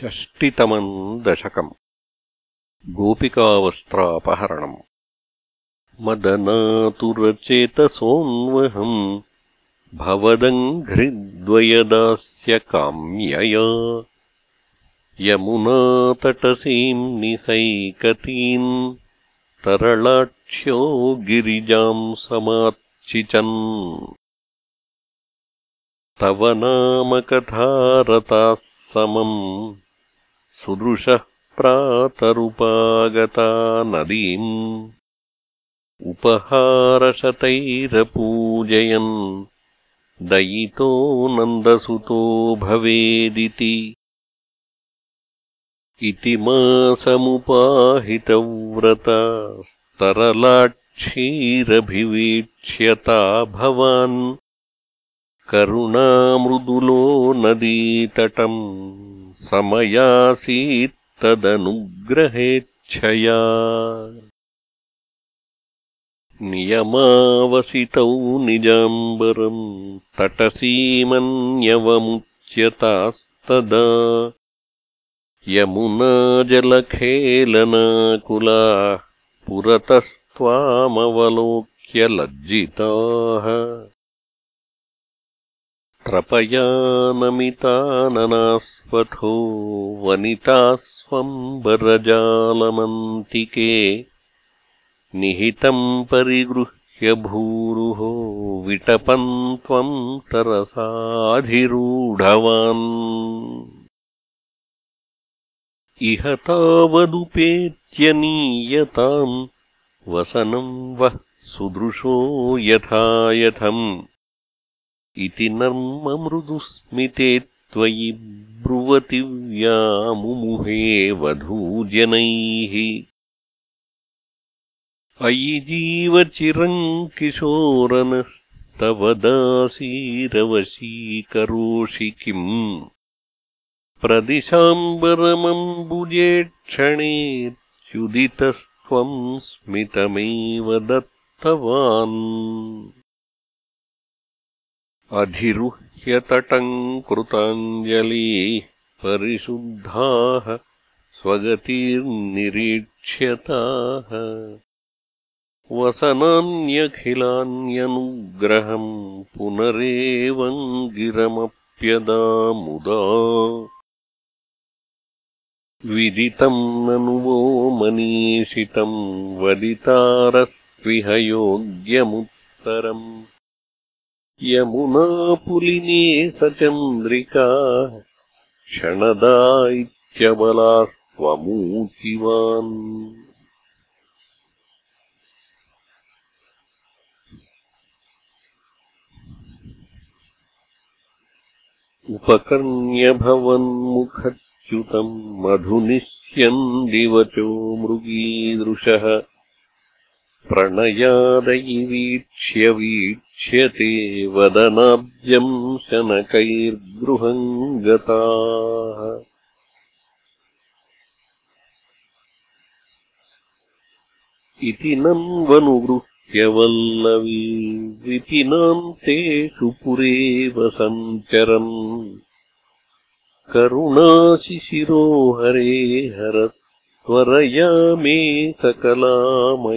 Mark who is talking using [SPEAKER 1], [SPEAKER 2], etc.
[SPEAKER 1] षष्टितमम् दशकम्। गोपिकावस्त्रापहरणम्। मदनातुरचेतसोऽन्वहम्। भवदङ्घ्रिद्वयदास्य काम्यया यमुनातटसीम् निसैकतीम् तरलाक्ष्यो गिरिजाम् समार्चिचन्। तव नामकथारताः समम् सुदृशः प्रातरुपागता नदीम् उपहारशतैरपूजयन् दयितो नन्दसुतो भवेदिति इति मासमुपाहितव्रतास्तरलाक्षीरभिवीक्ष्यता भवान् करुणामृदुलो नदीतटम् समयासीत्तदनुग्रहेच्छया नियमावसितौ निजाम्बरम् तटसीमन्यवमुच्यतास्तदा। यमुनाजलखेलनाकुलाः पुरतस्त्वामवलोक्य लज्जिताः त्रपयानमिताननास्वथो वनितास्वम्बरजालमन्तिके निहितम् परिगृह्य भूरुहो विटपन् त्वम् तरसाधिरूढवान्। इह तावदुपेत्यनीयताम् वसनम् वः सुदृशो यथायथम् इति नर्ममृदुस्मिते त्वयि ब्रुवतिव्यामुमुहे वधूजनैः। अयि जीवचिरम् किशोरनस्तव दासीरवशीकरोषि किम्? प्रदिशाम्बरमम्बुजेक्षणेत्युदितस्त्वम् स्मितमेव दत्तवान् अधिरुह्यतटम् कृताञ्जलीः परिशुद्धाः स्वगतिर्निरीक्ष्यताः। वसनान्यखिलान्यनुग्रहम् पुनरेवम् गिरमप्यदामुदा विदितम् ननु वो मनीषितम् वदितारस्त्विह योग्यमुत्तरम् यमुनापुलिने सचन्द्रिका क्षणदा इत्यबलास्त्वमूचिवान् उपकर्ण्यभवन्मुखच्युतम् मधुनिश्यन् दिवचो मृगीदृशः प्रणयादयि वीक्ष्य वीक्ष्यते वदनाब्जम् शनकैर्गृहम् गताः इति नन्वनुगृह्यवल्लवी विपिनान्तेषु पुरेव सञ्चरन्। करुणाशिशिरो हरे हर त्वरया मे सकलामयावलिम्